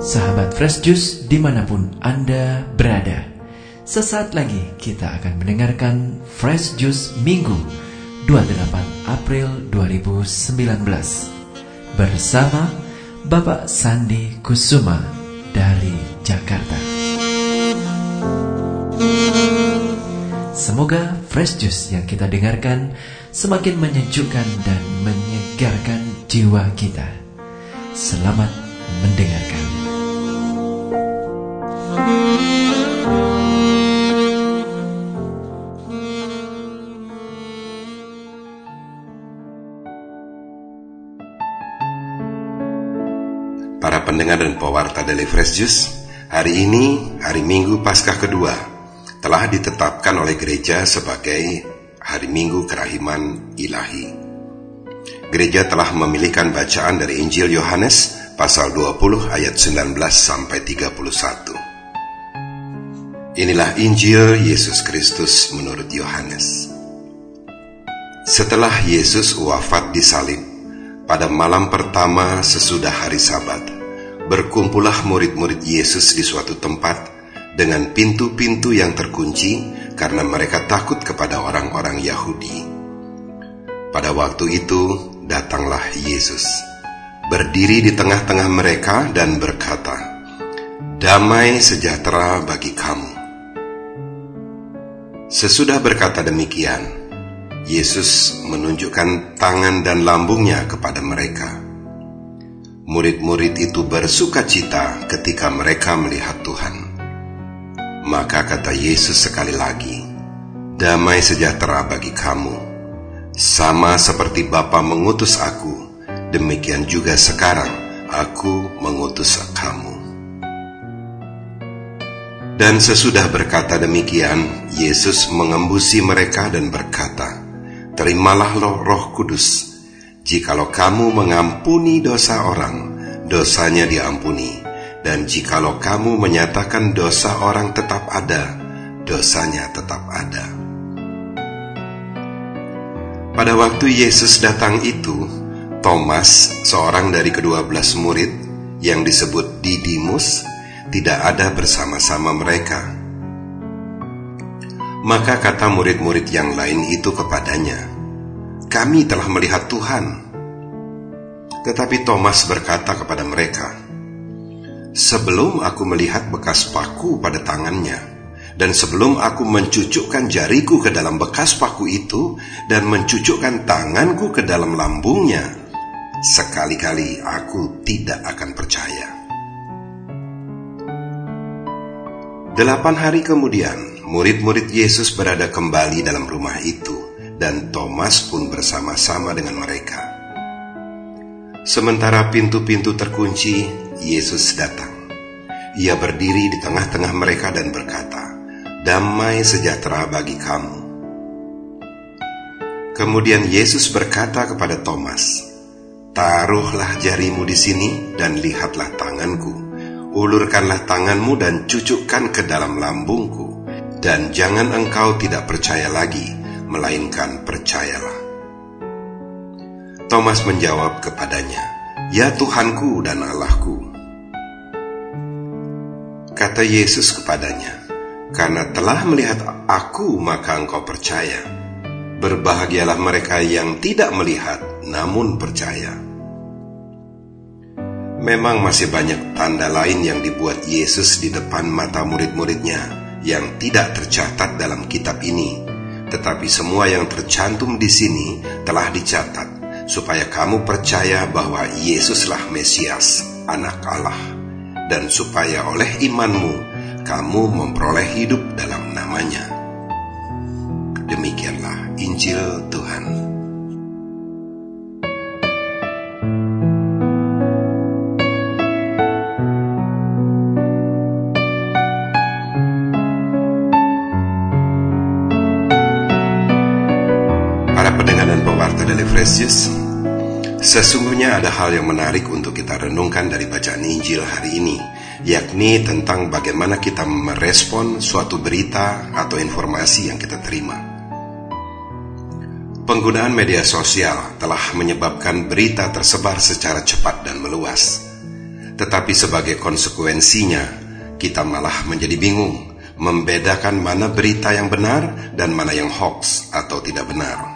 Sahabat Fresh Juice di mana pun Anda berada Sesaat lagi kita akan mendengarkan Fresh Juice Minggu 28 April 2019 Bersama Bapak Sandi Kusuma dari Jakarta Semoga Fresh Juice yang kita dengarkan semakin menyejukkan dan menyegarkan jiwa kita. Selamat mendengarkan. Para pendengar dan pewarta Daily Fresh Juice, hari ini, hari Minggu Paskah kedua, telah ditetapkan oleh gereja sebagai hari Minggu Kerahiman Ilahi. Gereja telah memilihkan bacaan dari Injil Yohanes pasal 20 ayat 19 sampai 31. Inilah Injil Yesus Kristus menurut Yohanes. Setelah Yesus wafat di salib, pada malam pertama sesudah hari Sabat, berkumpullah murid-murid Yesus di suatu tempat dengan pintu-pintu yang terkunci karena mereka takut kepada orang-orang Yahudi. Pada waktu itu datanglah Yesus, berdiri di tengah-tengah mereka dan berkata, "Damai sejahtera bagi kamu." Sesudah berkata demikian, Yesus menunjukkan tangan dan lambungnya kepada mereka. Murid-murid itu bersuka cita ketika mereka melihat Tuhan. Maka kata Yesus sekali lagi, "Damai sejahtera bagi kamu, sama seperti Bapa mengutus aku, demikian juga sekarang aku mengutus kamu." Dan sesudah berkata demikian, Yesus mengembusi mereka dan berkata, terimalah loh roh kudus. Jikalau kamu mengampuni dosa orang, dosanya diampuni. Dan jikalau kamu menyatakan dosa orang tetap ada, dosanya tetap ada. Pada waktu Yesus datang itu, Thomas, seorang dari kedua belas murid yang disebut Didimus, tidak ada bersama-sama mereka. Maka kata murid-murid yang lain itu kepadanya, "Kami telah melihat Tuhan." Tetapi Thomas berkata kepada mereka, "Sebelum aku melihat bekas paku pada tangannya, dan sebelum aku mencucukkan jariku ke dalam bekas paku itu dan mencucukkan tanganku ke dalam lambungnya, sekali-kali aku tidak akan percaya." Delapan hari kemudian, murid-murid Yesus berada kembali dalam rumah itu, dan Thomas pun bersama-sama dengan mereka. Sementara pintu-pintu terkunci, Yesus datang. Ia berdiri di tengah-tengah mereka dan berkata, "Damai sejahtera bagi kamu." Kemudian Yesus berkata kepada Thomas, "Taruhlah jarimu di sini dan lihatlah tanganku." ulurkanlah tanganmu dan cucukkan ke dalam lambungku, dan jangan engkau tidak percaya lagi, melainkan percayalah. Thomas menjawab kepadanya, "Ya Tuhanku dan Allahku." Kata Yesus kepadanya, "Karena telah melihat aku, maka engkau percaya. Berbahagialah mereka yang tidak melihat, namun percaya." Memang masih banyak tanda lain yang dibuat Yesus di depan mata murid-muridnya yang tidak tercatat dalam kitab ini. Tetapi semua yang tercantum di sini telah dicatat supaya kamu percaya bahwa Yesuslah Mesias, anak Allah. Dan supaya oleh imanmu kamu memperoleh hidup dalam namanya. Demikianlah Injil Tuhan. Precious, sesungguhnya ada hal yang menarik untuk kita renungkan dari bacaan Injil hari ini, yakni tentang bagaimana kita merespon suatu berita atau informasi yang kita terima. Penggunaan media sosial telah menyebabkan berita tersebar secara cepat dan meluas. Tetapi sebagai konsekuensinya, kita malah menjadi bingung membedakan mana berita yang benar dan mana yang hoax atau tidak benar.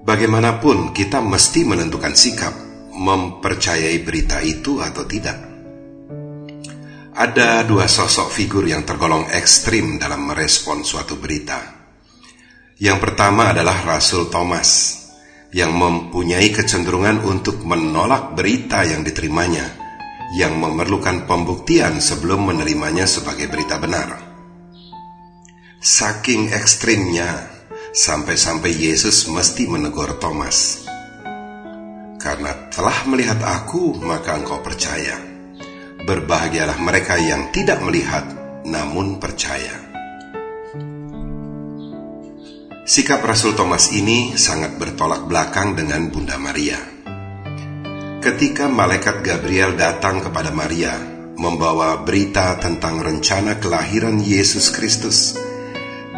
Bagaimanapun, kita mesti menentukan sikap mempercayai berita itu atau tidak. Ada dua sosok figur yang tergolong ekstrim dalam merespon suatu berita. Yang pertama adalah Rasul Thomas, yang mempunyai kecenderungan untuk menolak berita yang diterimanya, yang memerlukan pembuktian sebelum menerimanya sebagai berita benar. Saking ekstrimnya, sampai-sampai Yesus mesti menegur Thomas. Karena telah melihat aku, maka engkau percaya. Berbahagialah mereka yang tidak melihat, namun percaya. Sikap Rasul Thomas ini sangat bertolak belakang dengan Bunda Maria. Ketika malaikat Gabriel datang kepada Maria, membawa berita tentang rencana kelahiran Yesus Kristus,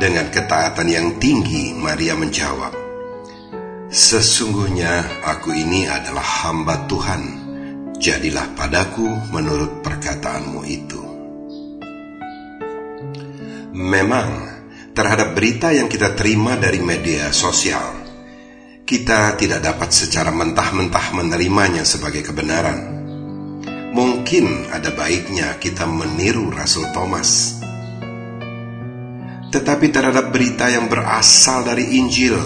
dengan ketaatan yang tinggi, Maria menjawab, Sesungguhnya aku ini adalah hamba Tuhan, jadilah padaku menurut perkataanmu itu. Memang, terhadap berita yang kita terima dari media sosial, kita tidak dapat secara mentah-mentah menerimanya sebagai kebenaran. Mungkin ada baiknya kita meniru Rasul Thomas tetapi terhadap berita yang berasal dari Injil,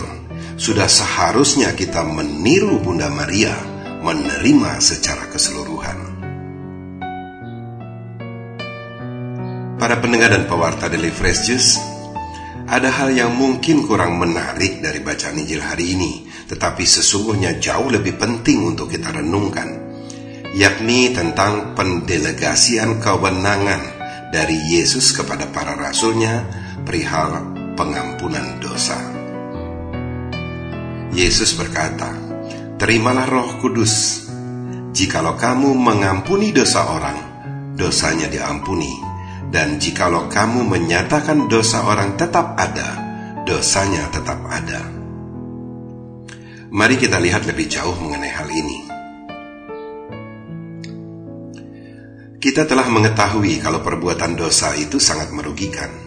sudah seharusnya kita meniru Bunda Maria menerima secara keseluruhan. Para pendengar dan pewarta Daily Fresh Juice, ada hal yang mungkin kurang menarik dari bacaan Injil hari ini, tetapi sesungguhnya jauh lebih penting untuk kita renungkan, yakni tentang pendelegasian kewenangan dari Yesus kepada para rasulnya perihal pengampunan dosa. Yesus berkata, "Terimalah Roh Kudus. Jikalau kamu mengampuni dosa orang, dosanya diampuni, dan jikalau kamu menyatakan dosa orang tetap ada, dosanya tetap ada." Mari kita lihat lebih jauh mengenai hal ini. Kita telah mengetahui kalau perbuatan dosa itu sangat merugikan.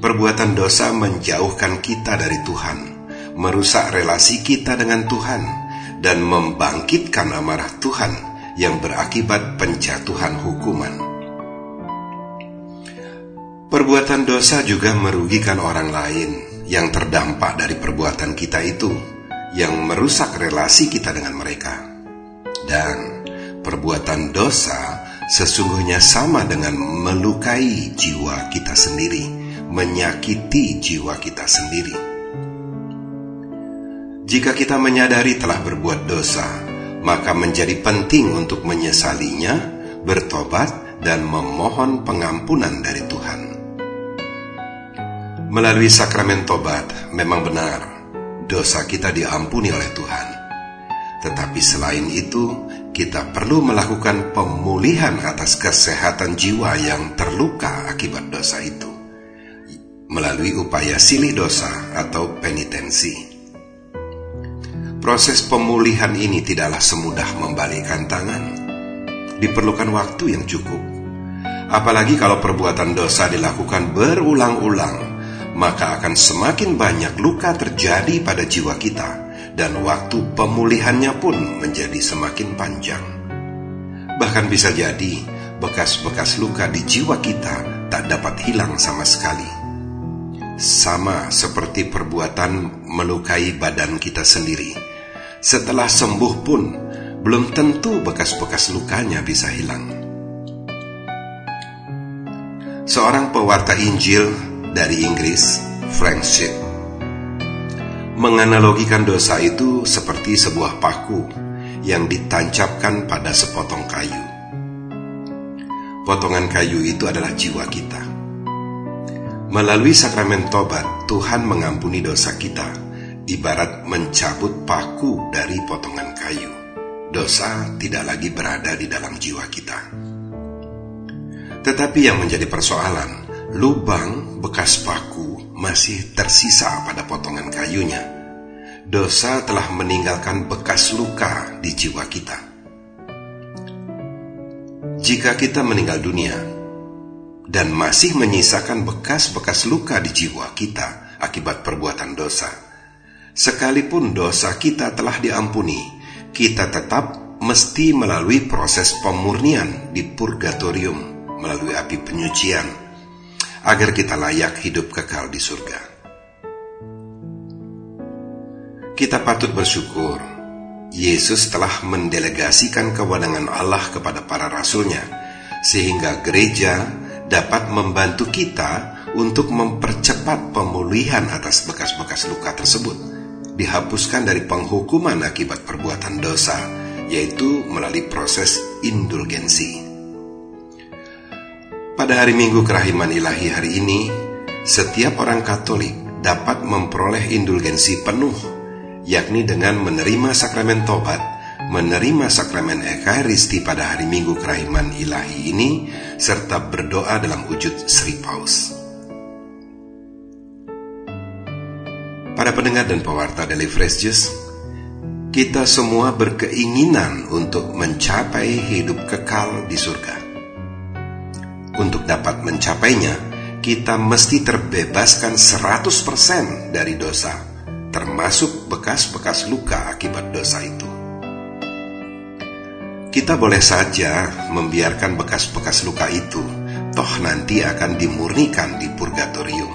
Perbuatan dosa menjauhkan kita dari Tuhan, merusak relasi kita dengan Tuhan, dan membangkitkan amarah Tuhan yang berakibat penjatuhan hukuman. Perbuatan dosa juga merugikan orang lain yang terdampak dari perbuatan kita itu, yang merusak relasi kita dengan mereka. Dan perbuatan dosa sesungguhnya sama dengan melukai jiwa kita sendiri menyakiti jiwa kita sendiri. Jika kita menyadari telah berbuat dosa, maka menjadi penting untuk menyesalinya, bertobat, dan memohon pengampunan dari Tuhan. Melalui sakramen tobat, memang benar dosa kita diampuni oleh Tuhan. Tetapi selain itu, kita perlu melakukan pemulihan atas kesehatan jiwa yang terluka akibat dosa itu melalui upaya silih dosa atau penitensi. Proses pemulihan ini tidaklah semudah membalikkan tangan. Diperlukan waktu yang cukup. Apalagi kalau perbuatan dosa dilakukan berulang-ulang, maka akan semakin banyak luka terjadi pada jiwa kita dan waktu pemulihannya pun menjadi semakin panjang. Bahkan bisa jadi bekas-bekas luka di jiwa kita tak dapat hilang sama sekali sama seperti perbuatan melukai badan kita sendiri. Setelah sembuh pun, belum tentu bekas-bekas lukanya bisa hilang. Seorang pewarta Injil dari Inggris, Frank Ship, menganalogikan dosa itu seperti sebuah paku yang ditancapkan pada sepotong kayu. Potongan kayu itu adalah jiwa kita. Melalui sakramen tobat, Tuhan mengampuni dosa kita, ibarat mencabut paku dari potongan kayu. Dosa tidak lagi berada di dalam jiwa kita. Tetapi yang menjadi persoalan, lubang bekas paku masih tersisa pada potongan kayunya. Dosa telah meninggalkan bekas luka di jiwa kita. jika kita meninggal dunia dan masih menyisakan bekas-bekas luka di jiwa kita akibat perbuatan dosa, sekalipun dosa kita telah diampuni, kita tetap mesti melalui proses pemurnian di purgatorium melalui api penyucian agar kita layak hidup kekal di surga. Kita patut bersyukur Yesus telah mendelegasikan kewenangan Allah kepada para rasulnya sehingga gereja dapat membantu kita untuk mempercepat pemulihan atas bekas-bekas luka tersebut dihapuskan dari penghukuman akibat perbuatan dosa yaitu melalui proses indulgensi. Pada hari Minggu Kerahiman Ilahi hari ini, setiap orang Katolik dapat memperoleh indulgensi penuh, yakni dengan menerima sakramen tobat, menerima sakramen Ekaristi pada hari Minggu Kerahiman Ilahi ini, serta berdoa dalam wujud Sri Paus. Para pendengar dan pewarta dari Fresh Juice, kita semua berkeinginan untuk mencapai hidup kekal di surga. Untuk dapat mencapainya, kita mesti terbebaskan 100% dari dosa, termasuk bekas-bekas luka akibat dosa itu. Kita boleh saja membiarkan bekas-bekas luka itu, toh nanti akan dimurnikan di purgatorium.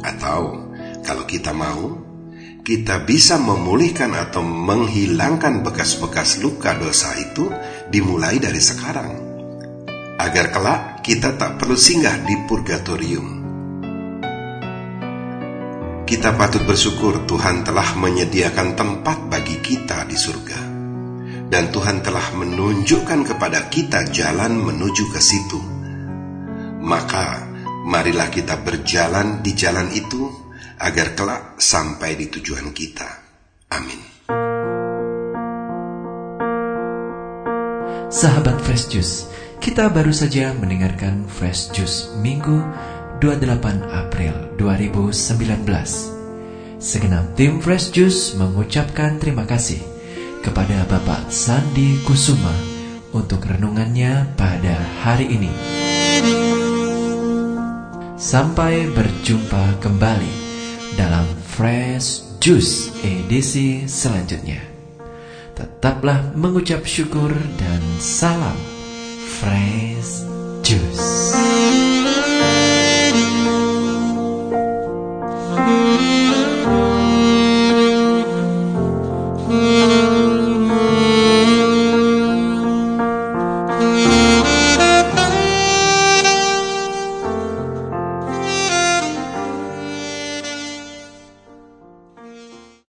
Atau, kalau kita mau, kita bisa memulihkan atau menghilangkan bekas-bekas luka dosa itu dimulai dari sekarang agar kelak kita tak perlu singgah di purgatorium. Kita patut bersyukur Tuhan telah menyediakan tempat bagi kita di surga. Dan Tuhan telah menunjukkan kepada kita jalan menuju ke situ. Maka, marilah kita berjalan di jalan itu agar kelak sampai di tujuan kita. Amin. Sahabat Fresh Juice, kita baru saja mendengarkan Fresh Juice Minggu 28 April 2019. Segenap tim Fresh Juice mengucapkan terima kasih kepada Bapak Sandi Kusuma untuk renungannya pada hari ini. Sampai berjumpa kembali dalam Fresh Juice edisi selanjutnya. Tetaplah mengucap syukur dan salam Fresh.